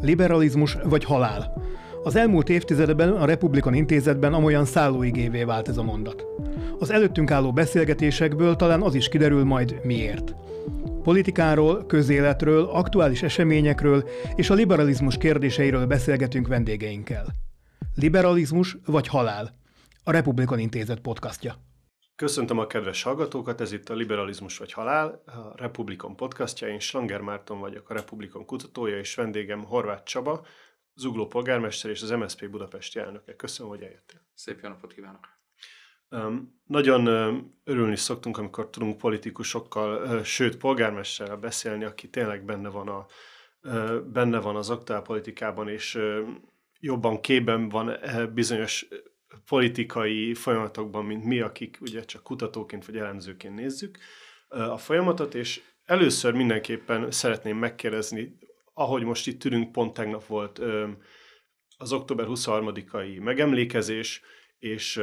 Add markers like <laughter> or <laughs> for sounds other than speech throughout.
Liberalizmus vagy halál. Az elmúlt évtizedben a Republikon Intézetben amolyan szállóigévé vált ez a mondat. Az előttünk álló beszélgetésekből talán az is kiderül majd miért. Politikáról, közéletről, aktuális eseményekről és a liberalizmus kérdéseiről beszélgetünk vendégeinkkel. Liberalizmus vagy halál? A Republikon Intézet podcastja. Köszöntöm a kedves hallgatókat, ez itt a Liberalizmus vagy Halál, a Republikon podcastja. Én Slanger Márton vagyok, a Republikon kutatója, és vendégem Horváth Csaba, Zugló polgármester és az MSZP Budapesti elnöke. Köszönöm, hogy eljöttél. Szép jó napot kívánok! Um, nagyon um, örülni szoktunk, amikor tudunk politikusokkal, uh, sőt polgármesterrel beszélni, aki tényleg benne van, a, uh, benne van az aktuálpolitikában, és uh, jobban képben van bizonyos politikai folyamatokban, mint mi, akik ugye csak kutatóként vagy elemzőként nézzük a folyamatot, és először mindenképpen szeretném megkérdezni, ahogy most itt ülünk, pont tegnap volt az október 23-ai megemlékezés, és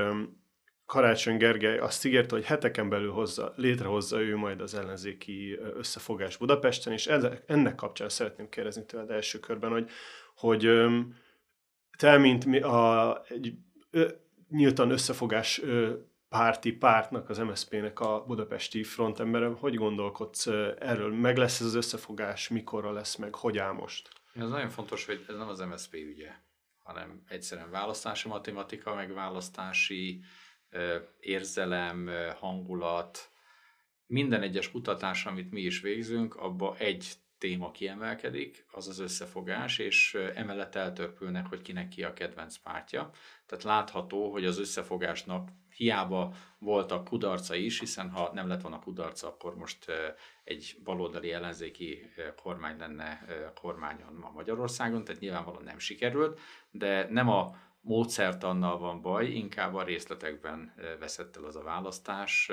Karácsony Gergely azt ígérte, hogy heteken belül hozza, létrehozza ő majd az ellenzéki összefogás Budapesten, és ennek kapcsán szeretném kérdezni tőled első körben, hogy, hogy te, mint a, egy nyíltan összefogás párti pártnak, az MSZP-nek a budapesti frontembere, hogy gondolkodsz erről? Meg lesz ez az összefogás, mikorra lesz meg, hogy áll most? Ez nagyon fontos, hogy ez nem az MSZP ügye, hanem egyszerűen választási matematika, meg választási érzelem, hangulat, minden egyes kutatás, amit mi is végzünk, abba egy téma kiemelkedik, az az összefogás, és emellett eltörpülnek, hogy kinek ki a kedvenc pártja. Tehát látható, hogy az összefogásnak hiába voltak kudarca is, hiszen ha nem lett volna kudarca, akkor most egy baloldali ellenzéki kormány lenne kormányon ma Magyarországon, tehát nyilvánvalóan nem sikerült, de nem a módszertannal van baj, inkább a részletekben veszett el az a választás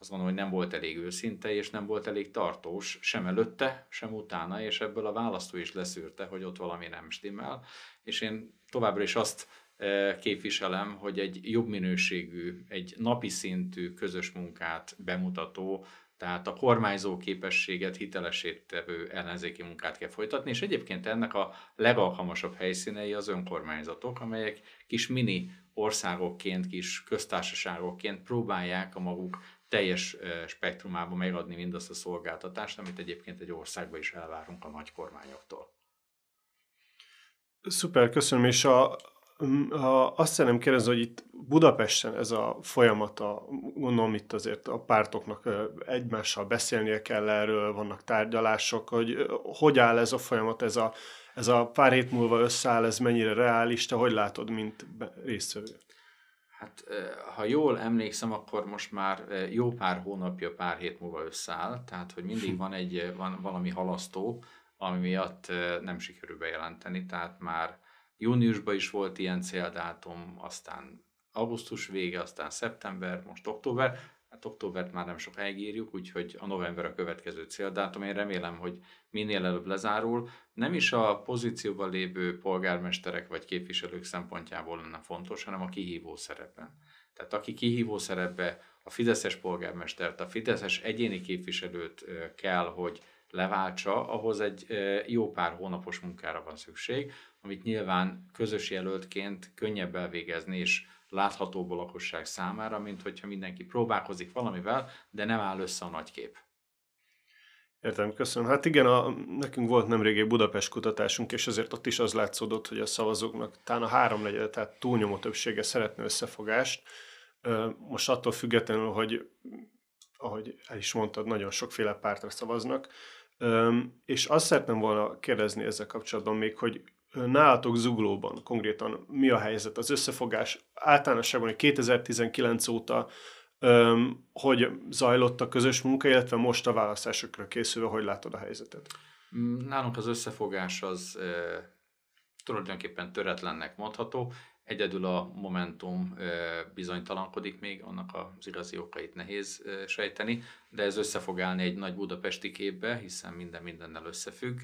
azt gondolom, hogy nem volt elég őszinte, és nem volt elég tartós, sem előtte, sem utána, és ebből a választó is leszűrte, hogy ott valami nem stimmel, és én továbbra is azt e, képviselem, hogy egy jobb minőségű, egy napi szintű közös munkát bemutató, tehát a kormányzó képességet hitelesét tevő ellenzéki munkát kell folytatni, és egyébként ennek a legalkalmasabb helyszínei az önkormányzatok, amelyek kis mini országokként, kis köztársaságokként próbálják a maguk teljes spektrumában megadni mindazt a szolgáltatást, amit egyébként egy országban is elvárunk a nagy kormányoktól. Szuper, köszönöm, és a, a, azt szeretném kérdezni, hogy itt Budapesten ez a folyamata, gondolom itt azért a pártoknak egymással beszélnie kell erről, vannak tárgyalások, hogy hogy áll ez a folyamat, ez a, ez a pár hét múlva összeáll, ez mennyire reális, te hogy látod, mint résztvevő? Hát ha jól emlékszem, akkor most már jó pár hónapja, pár hét múlva összeáll, tehát hogy mindig van egy van valami halasztó, ami miatt nem sikerül bejelenteni, tehát már júniusban is volt ilyen céldátum, aztán augusztus vége, aztán szeptember, most október, hát októbert már nem sokáig írjuk, úgyhogy a november a következő céldátum. Én remélem, hogy minél előbb lezárul. Nem is a pozícióban lévő polgármesterek vagy képviselők szempontjából lenne fontos, hanem a kihívó szerepen. Tehát aki kihívó szerepbe a Fideszes polgármestert, a Fideszes egyéni képviselőt kell, hogy leváltsa, ahhoz egy jó pár hónapos munkára van szükség, amit nyilván közös jelöltként könnyebb elvégezni, és láthatóbb a lakosság számára, mint hogyha mindenki próbálkozik valamivel, de nem áll össze a nagy kép. Értem, köszönöm. Hát igen, a, nekünk volt nemrég egy Budapest kutatásunk, és azért ott is az látszódott, hogy a szavazóknak talán a háromnegyed, tehát túlnyomó többsége szeretne összefogást. Most attól függetlenül, hogy ahogy el is mondtad, nagyon sokféle pártra szavaznak. És azt szeretném volna kérdezni ezzel kapcsolatban még, hogy nálatok zuglóban konkrétan mi a helyzet, az összefogás általánosságban, hogy 2019 óta öm, hogy zajlott a közös munka, illetve most a választásokra készülve, hogy látod a helyzetet? Mm, nálunk az összefogás az e, tulajdonképpen töretlennek mondható. Egyedül a Momentum e, bizonytalankodik még, annak az igazi okait nehéz e, sejteni, de ez össze állni egy nagy budapesti képbe, hiszen minden mindennel összefügg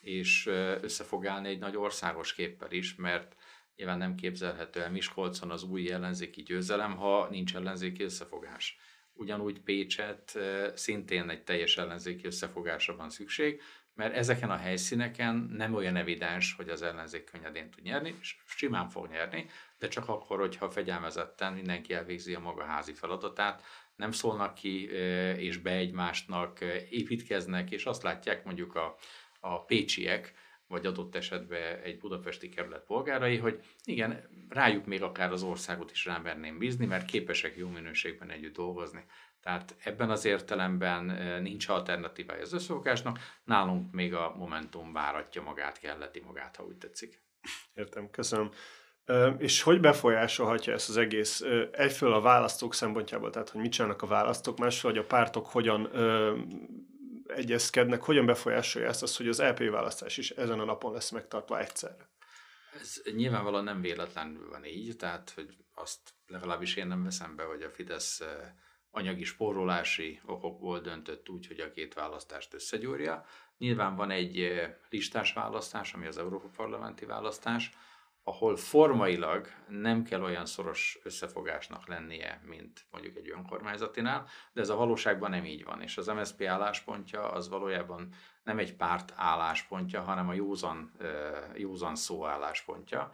és össze fog állni egy nagy országos képpel is, mert nyilván nem képzelhető el Miskolcon az új ellenzéki győzelem, ha nincs ellenzéki összefogás. ugyanúgy Pécset szintén egy teljes ellenzéki összefogásra van szükség, mert ezeken a helyszíneken nem olyan evidens, hogy az ellenzék könnyedén tud nyerni, és simán fog nyerni, de csak akkor, hogyha fegyelmezetten mindenki elvégzi a maga házi feladatát, nem szólnak ki és be egymásnak, építkeznek, és azt látják mondjuk a, a pécsiek, vagy adott esetben egy budapesti kerület polgárai, hogy igen, rájuk még akár az országot is rámerném bízni, mert képesek jó minőségben együtt dolgozni. Tehát ebben az értelemben nincs alternatívája az összefogásnak, nálunk még a Momentum váratja magát, kelleti magát, ha úgy tetszik. Értem, köszönöm. És hogy befolyásolhatja ezt az egész egyföl a választók szempontjából, tehát hogy mit csinálnak a választók, másfél, hogy a pártok hogyan egyezkednek, hogyan befolyásolja ezt az, hogy az LP e választás is ezen a napon lesz megtartva egyszerre? Ez nyilvánvalóan nem véletlenül van így, tehát hogy azt legalábbis én nem veszem be, hogy a Fidesz anyagi spórolási okokból döntött úgy, hogy a két választást összegyúrja. Nyilván van egy listás választás, ami az Európa Parlamenti választás, ahol formailag nem kell olyan szoros összefogásnak lennie, mint mondjuk egy önkormányzatinál, de ez a valóságban nem így van, és az MSZP álláspontja az valójában nem egy párt álláspontja, hanem a józan, józan szó álláspontja.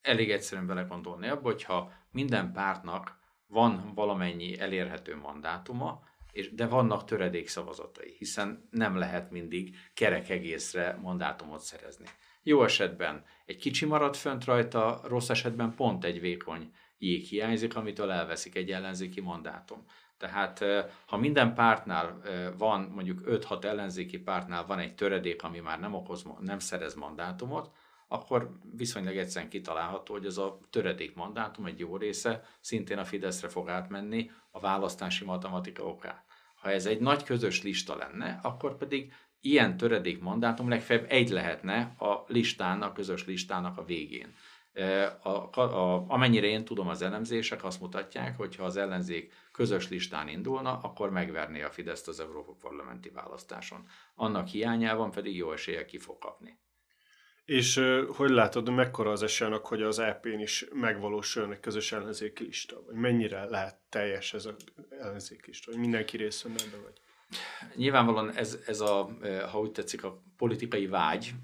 Elég egyszerűen belegondolni abba, hogyha minden pártnak van valamennyi elérhető mandátuma, és, de vannak töredék szavazatai, hiszen nem lehet mindig kerek egészre mandátumot szerezni. Jó esetben egy kicsi marad fönt rajta, rossz esetben pont egy vékony jég hiányzik, amitől elveszik egy ellenzéki mandátum. Tehát ha minden pártnál van, mondjuk 5-6 ellenzéki pártnál van egy töredék, ami már nem, okoz, nem szerez mandátumot, akkor viszonylag egyszerűen kitalálható, hogy az a töredék mandátum egy jó része szintén a Fideszre fog átmenni a választási matematika okán. Ha ez egy nagy közös lista lenne, akkor pedig ilyen töredék mandátum legfeljebb egy lehetne a listán, a közös listának a végén. A, a, amennyire én tudom, az elemzések azt mutatják, hogy ha az ellenzék közös listán indulna, akkor megverné a Fideszt az Európa Parlamenti választáson. Annak hiányában pedig jó esélye ki fog kapni. És hogy látod, mekkora az esélynek, hogy az EP-n is megvalósuljon egy közös ellenzéki lista? Vagy mennyire lehet teljes ez az ellenzéki lista? Hogy mindenki részt venne ebbe, vagy? Nyilvánvalóan ez, ez a, ha úgy tetszik, a politikai vágy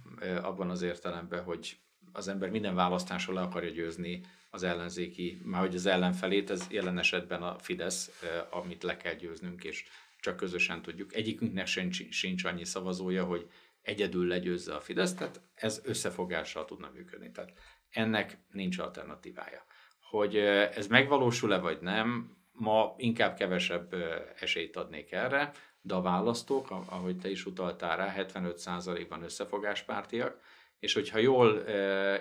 abban az értelemben, hogy az ember minden választáson le akarja győzni az ellenzéki, már hogy az ellenfelét, ez jelen esetben a Fidesz, amit le kell győznünk, és csak közösen tudjuk. Egyikünknek sincs, sincs annyi szavazója, hogy egyedül legyőzze a Fidesz, tehát ez összefogással tudna működni. Tehát ennek nincs alternatívája. Hogy ez megvalósul-e vagy nem, ma inkább kevesebb esélyt adnék erre, de a választók, ahogy te is utaltál rá, 75%-ban összefogáspártiak, és hogyha jól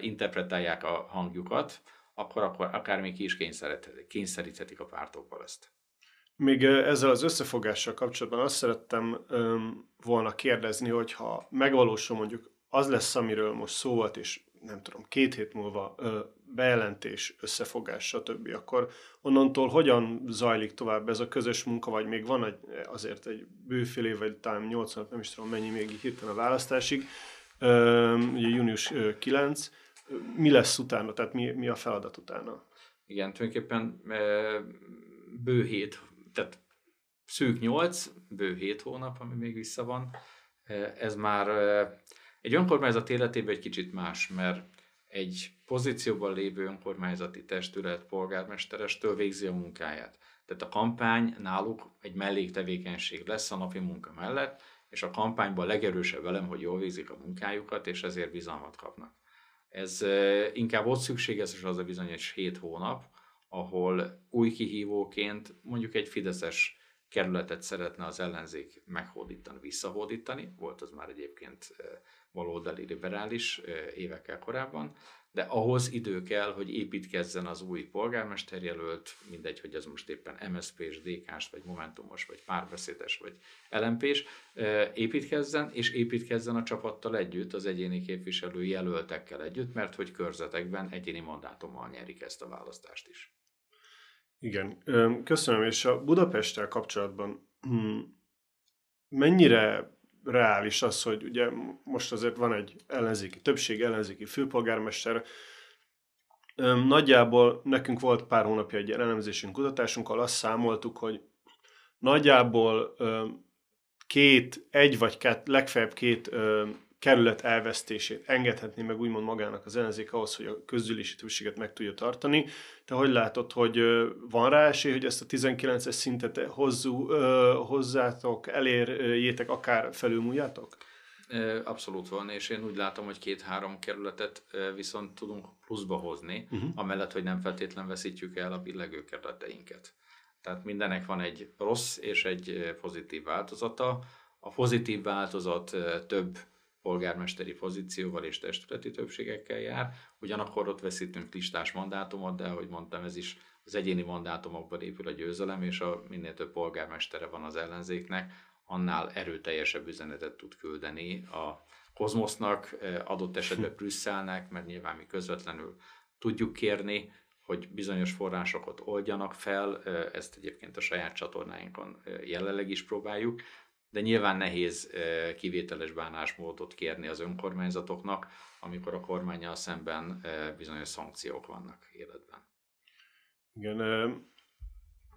interpretálják a hangjukat, akkor, akkor akár még ki is kényszeríthetik a pártokból ezt. Még ezzel az összefogással kapcsolatban azt szerettem volna kérdezni, hogy ha megvalósul mondjuk az lesz, amiről most szó volt, és nem tudom, két hét múlva ö, bejelentés, összefogás, stb., akkor onnantól hogyan zajlik tovább ez a közös munka, vagy még van egy, azért egy bőfél év, vagy talán 80, nem is tudom mennyi még hirtelen a választásig, ö, ugye június 9, mi lesz utána, tehát mi, mi a feladat utána? Igen, tulajdonképpen bő hét tehát szűk 8, bő 7 hónap, ami még vissza van. Ez már egy önkormányzat életében egy kicsit más, mert egy pozícióban lévő önkormányzati testület polgármesterestől végzi a munkáját. Tehát a kampány náluk egy melléktevékenység lesz a napi munka mellett, és a kampányban legerősebb elem, hogy jól végzik a munkájukat, és ezért bizalmat kapnak. Ez inkább ott szükséges az a bizonyos 7 hónap, ahol új kihívóként mondjuk egy fideszes kerületet szeretne az ellenzék meghódítani, visszahódítani, volt az már egyébként baloldali liberális évekkel korábban, de ahhoz idő kell, hogy építkezzen az új polgármesterjelölt, mindegy, hogy ez most éppen MSZP-s, DK-s, vagy Momentumos, vagy párbeszédes, vagy LMP-s, építkezzen, és építkezzen a csapattal együtt, az egyéni képviselő jelöltekkel együtt, mert hogy körzetekben egyéni mandátummal nyerik ezt a választást is. Igen, köszönöm, és a Budapesttel kapcsolatban hm, mennyire reális az, hogy ugye most azért van egy ellenzéki többség, ellenzéki főpolgármester, Nagyjából nekünk volt pár hónapja egy elemzésünk, kutatásunkkal, azt számoltuk, hogy nagyjából két, egy vagy két, legfeljebb két kerület elvesztését engedhetné meg úgymond magának az ellenzék ahhoz, hogy a közgyűlési többséget meg tudja tartani. Te hogy látod, hogy van rá esély, hogy ezt a 19-es szintet hozzú, hozzátok, elérjétek, akár felülmúljátok? Abszolút van, és én úgy látom, hogy két-három kerületet viszont tudunk pluszba hozni, uh-huh. amellett, hogy nem feltétlen veszítjük el a billegő kerületeinket. Tehát mindennek van egy rossz és egy pozitív változata. A pozitív változat több polgármesteri pozícióval és testületi többségekkel jár, ugyanakkor ott veszítünk listás mandátumot, de ahogy mondtam, ez is az egyéni mandátumokban épül a győzelem, és a minél több polgármestere van az ellenzéknek, annál erőteljesebb üzenetet tud küldeni a kozmosznak, adott esetben <laughs> Brüsszelnek, mert nyilván mi közvetlenül tudjuk kérni, hogy bizonyos forrásokat oldjanak fel, ezt egyébként a saját csatornáinkon jelenleg is próbáljuk, de nyilván nehéz kivételes bánásmódot kérni az önkormányzatoknak, amikor a kormányjal szemben bizonyos szankciók vannak életben. Igen,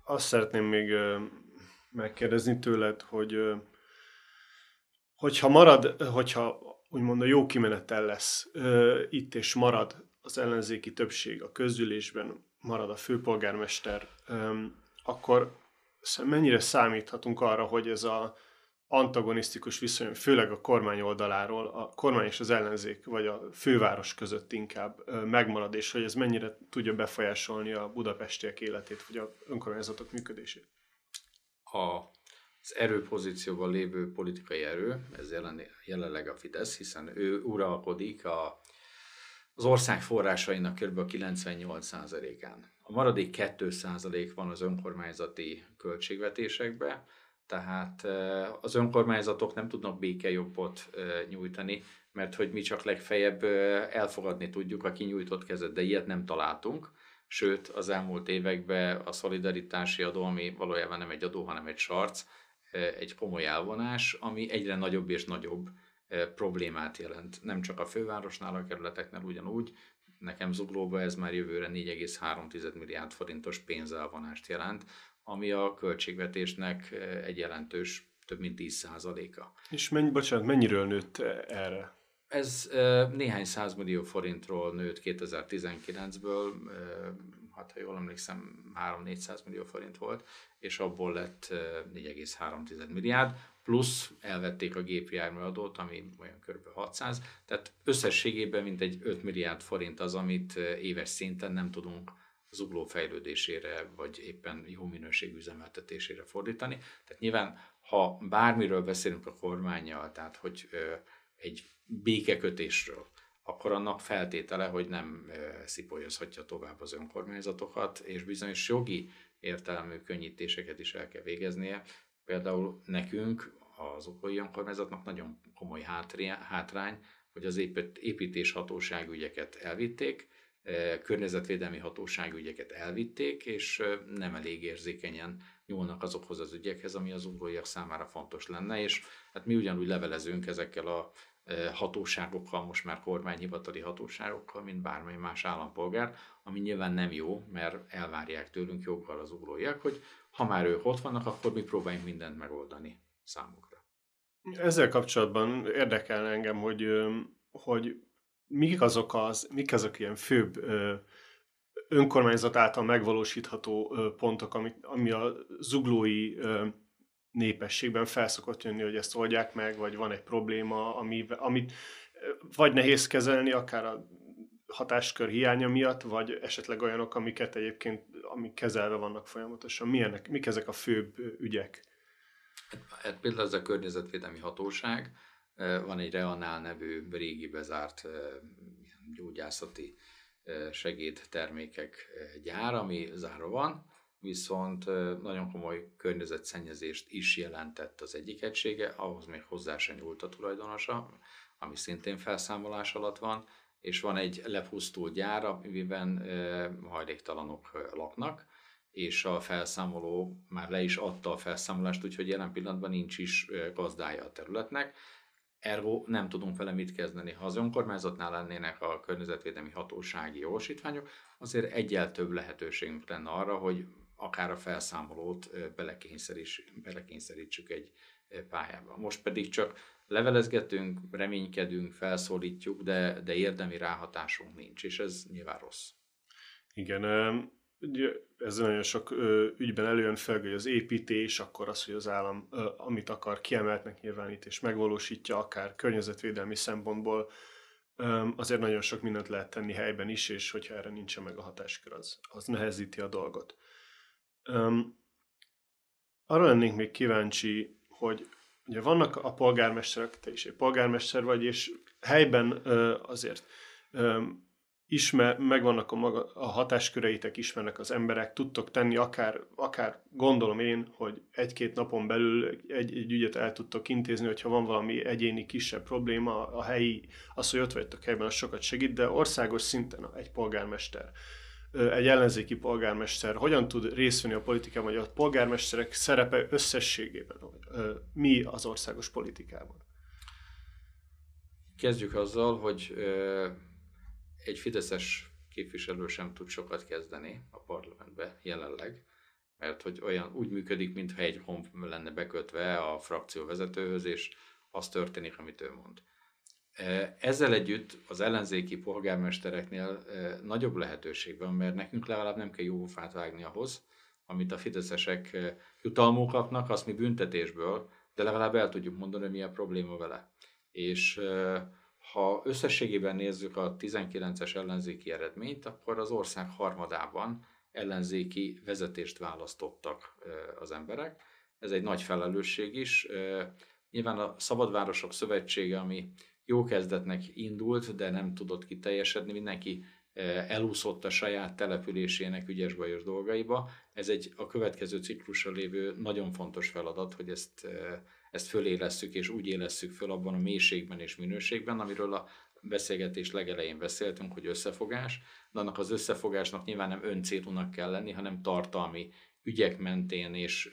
azt szeretném még megkérdezni tőled, hogy hogyha marad, hogyha úgymond a jó kimenetel lesz itt és marad az ellenzéki többség a közgyűlésben, marad a főpolgármester, akkor mennyire számíthatunk arra, hogy ez a antagonisztikus viszony, főleg a kormány oldaláról, a kormány és az ellenzék, vagy a főváros között inkább megmarad, és hogy ez mennyire tudja befolyásolni a budapestiek életét, vagy a önkormányzatok működését? A, az erőpozícióban lévő politikai erő, ez jelen, jelenleg a Fidesz, hiszen ő uralkodik a, az ország forrásainak kb. 98%-án. A maradék 2% van az önkormányzati költségvetésekben, tehát az önkormányzatok nem tudnak békejobbot nyújtani, mert hogy mi csak legfeljebb elfogadni tudjuk a kinyújtott kezet, de ilyet nem találtunk. Sőt, az elmúlt években a szolidaritási adó, ami valójában nem egy adó, hanem egy sarc, egy komoly elvonás, ami egyre nagyobb és nagyobb problémát jelent. Nem csak a fővárosnál, a kerületeknél ugyanúgy, nekem zuglóba ez már jövőre 4,3 milliárd forintos pénzelvonást jelent, ami a költségvetésnek eh, egy jelentős, több mint 10%-a. És mennyi, bocsánat, mennyiről nőtt erre? Ez eh, néhány százmillió forintról nőtt 2019-ből, eh, hát ha jól emlékszem, 3-400 millió forint volt, és abból lett 4,3 milliárd, plusz elvették a gépjárműadót, ami olyan kb. 600, tehát összességében mintegy 5 milliárd forint az, amit éves szinten nem tudunk zugló fejlődésére, vagy éppen jó minőségű üzemeltetésére fordítani. Tehát nyilván, ha bármiről beszélünk a kormányjal, tehát hogy egy békekötésről, akkor annak feltétele, hogy nem szipolyozhatja tovább az önkormányzatokat, és bizonyos jogi értelmű könnyítéseket is el kell végeznie. Például nekünk, az okolai önkormányzatnak nagyon komoly hátrány, hogy az építés hatóságügyeket elvitték, környezetvédelmi hatóságügyeket elvitték, és nem elég érzékenyen nyúlnak azokhoz az ügyekhez, ami az ugróiak számára fontos lenne, és hát mi ugyanúgy levelezünk ezekkel a hatóságokkal, most már kormányhivatali hatóságokkal, mint bármely más állampolgár, ami nyilván nem jó, mert elvárják tőlünk joggal az ugróiak, hogy ha már ők ott vannak, akkor mi próbáljunk mindent megoldani számukra. Ezzel kapcsolatban érdekel engem, hogy, hogy mik azok az, mik azok ilyen főbb ö, önkormányzat által megvalósítható ö, pontok, ami, ami a zuglói ö, népességben felszokott jönni, hogy ezt oldják meg, vagy van egy probléma, ami, amit vagy nehéz kezelni, akár a hatáskör hiánya miatt, vagy esetleg olyanok, amiket egyébként amik kezelve vannak folyamatosan. Milyenek, mik ezek a főbb ügyek? Hát például ez a környezetvédelmi hatóság, van egy Reanál nevű régi bezárt gyógyászati segédtermékek gyár, ami zárva van, viszont nagyon komoly környezetszennyezést is jelentett az egyik egysége, ahhoz még hozzá se nyúlt a tulajdonosa, ami szintén felszámolás alatt van, és van egy lepusztult gyár, amiben hajléktalanok laknak, és a felszámoló már le is adta a felszámolást, úgyhogy jelen pillanatban nincs is gazdája a területnek, Ergo nem tudunk vele mit kezdeni. Ha az önkormányzatnál lennének a környezetvédelmi hatósági jogosítványok, azért egyel több lehetőségünk lenne arra, hogy akár a felszámolót belekényszerítsük egy pályába. Most pedig csak levelezgetünk, reménykedünk, felszólítjuk, de, de érdemi ráhatásunk nincs, és ez nyilván rossz. Igen, ugye ez nagyon sok ügyben előjön fel, hogy az építés, akkor az, hogy az állam amit akar kiemeltnek nyilvánít és megvalósítja, akár környezetvédelmi szempontból, azért nagyon sok mindent lehet tenni helyben is, és hogyha erre nincsen meg a hatáskör, az, az nehezíti a dolgot. Arra lennénk még kíváncsi, hogy ugye vannak a polgármesterek, te is egy polgármester vagy, és helyben azért ismer, megvannak a, maga, a hatásköreitek, ismernek az emberek, tudtok tenni, akár, akár gondolom én, hogy egy-két napon belül egy, egy ügyet el tudtok intézni, hogyha van valami egyéni kisebb probléma, a helyi, az, hogy ott vagytok helyben, az sokat segít, de országos szinten egy polgármester, egy ellenzéki polgármester hogyan tud részt venni a politikában, vagy a polgármesterek szerepe összességében, mi az országos politikában? Kezdjük azzal, hogy egy fideszes képviselő sem tud sokat kezdeni a parlamentbe jelenleg, mert hogy olyan úgy működik, mintha egy honf lenne bekötve a frakció vezetőhöz, és az történik, amit ő mond. E, ezzel együtt az ellenzéki polgármestereknél e, nagyobb lehetőség van, mert nekünk legalább nem kell jófát vágni ahhoz, amit a fideszesek e, jutalmuk kapnak, azt mi büntetésből, de legalább el tudjuk mondani, hogy mi a probléma vele. És ha összességében nézzük a 19-es ellenzéki eredményt, akkor az ország harmadában ellenzéki vezetést választottak az emberek. Ez egy nagy felelősség is. Nyilván a Szabadvárosok Szövetsége, ami jó kezdetnek indult, de nem tudott kiteljesedni, mindenki elúszott a saját településének ügyes-bajos dolgaiba. Ez egy a következő ciklusra lévő nagyon fontos feladat, hogy ezt ezt fölélesszük, és úgy élesszük föl abban a mélységben és minőségben, amiről a beszélgetés legelején beszéltünk, hogy összefogás, de annak az összefogásnak nyilván nem öncélúnak kell lenni, hanem tartalmi ügyek mentén és,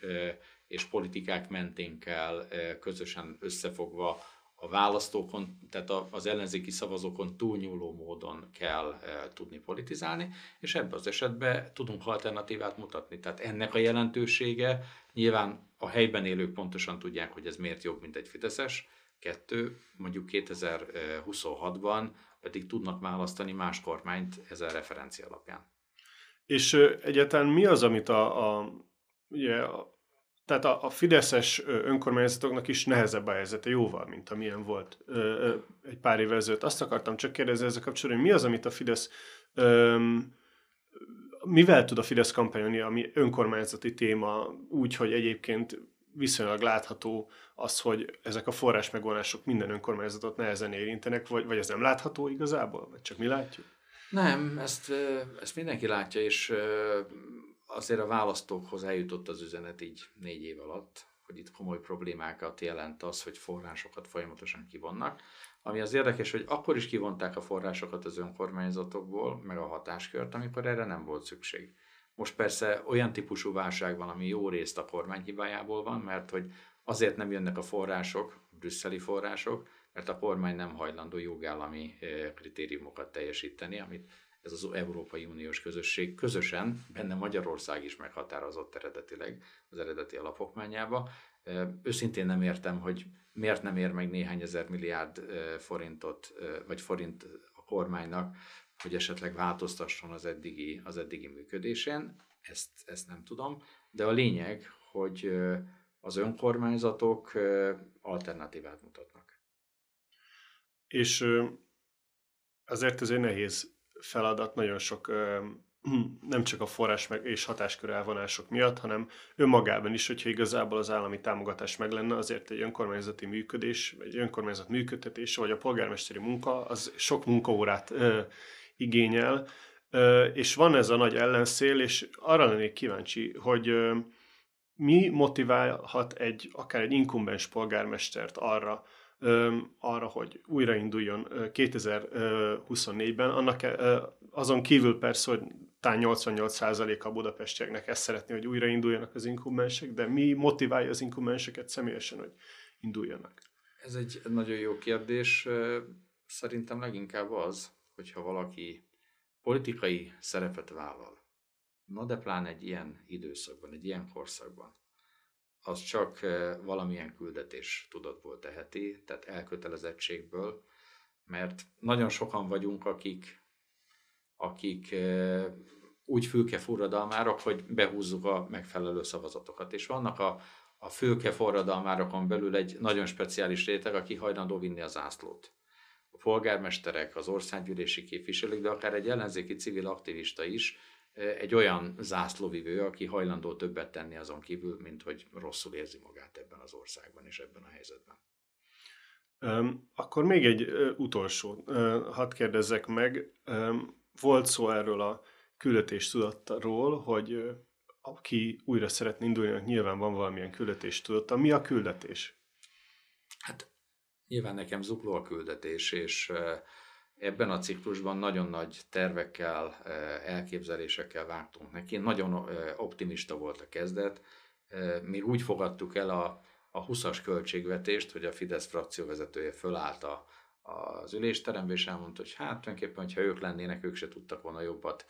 és politikák mentén kell közösen összefogva a választókon, tehát az ellenzéki szavazókon túlnyúló módon kell e, tudni politizálni, és ebben az esetben tudunk alternatívát mutatni. Tehát ennek a jelentősége nyilván a helyben élők pontosan tudják, hogy ez miért jobb, mint egy Fideszes. Kettő, mondjuk 2026-ban pedig tudnak választani más kormányt ezen referencia alapján. És egyáltalán mi az, amit a, a, ugye, tehát a, a fideszes önkormányzatoknak is nehezebb a helyzete jóval, mint amilyen volt ö, ö, egy pár évvel ezelőtt. Azt akartam csak kérdezni ezzel kapcsolatban, hogy mi az, amit a Fidesz, ö, mivel tud a Fidesz kampányolni, ami önkormányzati téma, úgy, hogy egyébként viszonylag látható az, hogy ezek a forrás megvonások minden önkormányzatot nehezen érintenek, vagy, vagy ez nem látható igazából, vagy csak mi látjuk? Nem, ezt, ezt mindenki látja, és azért a választókhoz eljutott az üzenet így négy év alatt, hogy itt komoly problémákat jelent az, hogy forrásokat folyamatosan kivonnak. Ami az érdekes, hogy akkor is kivonták a forrásokat az önkormányzatokból, meg a hatáskört, amikor erre nem volt szükség. Most persze olyan típusú válság van, ami jó részt a kormány hibájából van, mert hogy azért nem jönnek a források, brüsszeli források, mert a kormány nem hajlandó jogállami eh, kritériumokat teljesíteni, amit ez az Európai Uniós közösség közösen, benne Magyarország is meghatározott eredetileg az eredeti alapokmányába. Őszintén nem értem, hogy miért nem ér meg néhány ezer milliárd forintot, vagy forint a kormánynak, hogy esetleg változtasson az eddigi, az eddigi működésén. Ezt, ezt nem tudom. De a lényeg, hogy az önkormányzatok alternatívát mutatnak. És azért egy nehéz feladat nagyon sok <clears throat> nem csak a forrás meg és hatáskör elvonások miatt, hanem önmagában is, hogyha igazából az állami támogatás meg lenne, azért egy önkormányzati működés, egy önkormányzat működtetése, vagy a polgármesteri munka, az sok munkaórát ö, igényel, ö, és van ez a nagy ellenszél, és arra lennék kíváncsi, hogy ö, mi motiválhat egy, akár egy inkumbens polgármestert arra, arra, hogy újrainduljon 2024-ben. Annak azon kívül persze, hogy talán 88% a budapestieknek ezt szeretné, hogy újrainduljanak az inkubensek, de mi motiválja az inkubenseket személyesen, hogy induljanak? Ez egy nagyon jó kérdés. Szerintem leginkább az, hogyha valaki politikai szerepet vállal, Na de pláne egy ilyen időszakban, egy ilyen korszakban, az csak valamilyen küldetés tudatból teheti, tehát elkötelezettségből, mert nagyon sokan vagyunk, akik, akik úgy fülke forradalmárok, hogy behúzzuk a megfelelő szavazatokat. És vannak a, a fülke forradalmárokon belül egy nagyon speciális réteg, aki hajlandó vinni az ászlót. A polgármesterek, az országgyűlési képviselők, de akár egy ellenzéki civil aktivista is, egy olyan zászlóvivő, aki hajlandó többet tenni azon kívül, mint hogy rosszul érzi magát ebben az országban és ebben a helyzetben. Um, akkor még egy uh, utolsó, uh, hadd kérdezzek meg. Um, volt szó erről a küldetés tudatról, hogy uh, aki újra szeretne indulni, nyilván van valamilyen küldetés tudata. Mi a küldetés? Hát nyilván nekem zukló a küldetés, és ebben a ciklusban nagyon nagy tervekkel, elképzelésekkel vágtunk neki. Nagyon optimista volt a kezdet. Még úgy fogadtuk el a, a 20-as költségvetést, hogy a Fidesz frakcióvezetője fölállt a, az ülésterembe, és elmondta, hogy hát tulajdonképpen, hogyha ők lennének, ők se tudtak volna jobbat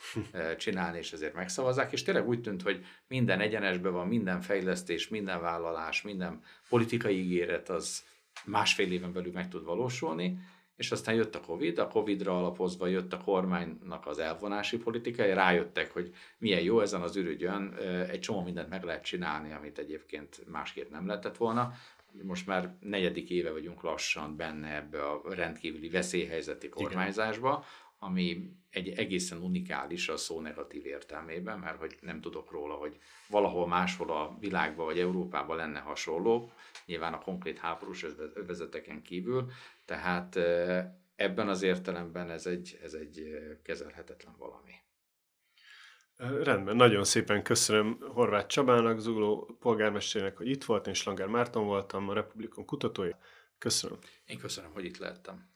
csinálni, és ezért megszavazzák. És tényleg úgy tűnt, hogy minden egyenesben van, minden fejlesztés, minden vállalás, minden politikai ígéret az másfél éven belül meg tud valósulni és aztán jött a Covid, a Covid-ra alapozva jött a kormánynak az elvonási politikai, rájöttek, hogy milyen jó ezen az ürügyön, egy csomó mindent meg lehet csinálni, amit egyébként másképp nem lehetett volna. Most már negyedik éve vagyunk lassan benne ebbe a rendkívüli veszélyhelyzeti kormányzásba, ami egy egészen unikális a szó negatív értelmében, mert hogy nem tudok róla, hogy valahol máshol a világban vagy Európában lenne hasonló, nyilván a konkrét háborús övezeteken kívül, tehát ebben az értelemben ez egy, ez egy kezelhetetlen valami. Rendben, nagyon szépen köszönöm Horváth Csabának, Zugló polgármesternek, hogy itt volt, én Slanger Márton voltam, a Republikon kutatója. Köszönöm. Én köszönöm, hogy itt lehettem.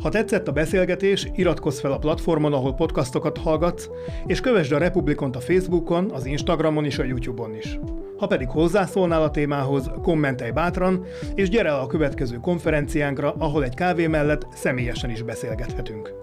Ha tetszett a beszélgetés, iratkozz fel a platformon, ahol podcastokat hallgatsz, és kövesd a Republikont a Facebookon, az Instagramon és a YouTube-on is. Ha pedig hozzászólnál a témához, kommentelj bátran, és gyere el a következő konferenciánkra, ahol egy kávé mellett személyesen is beszélgethetünk.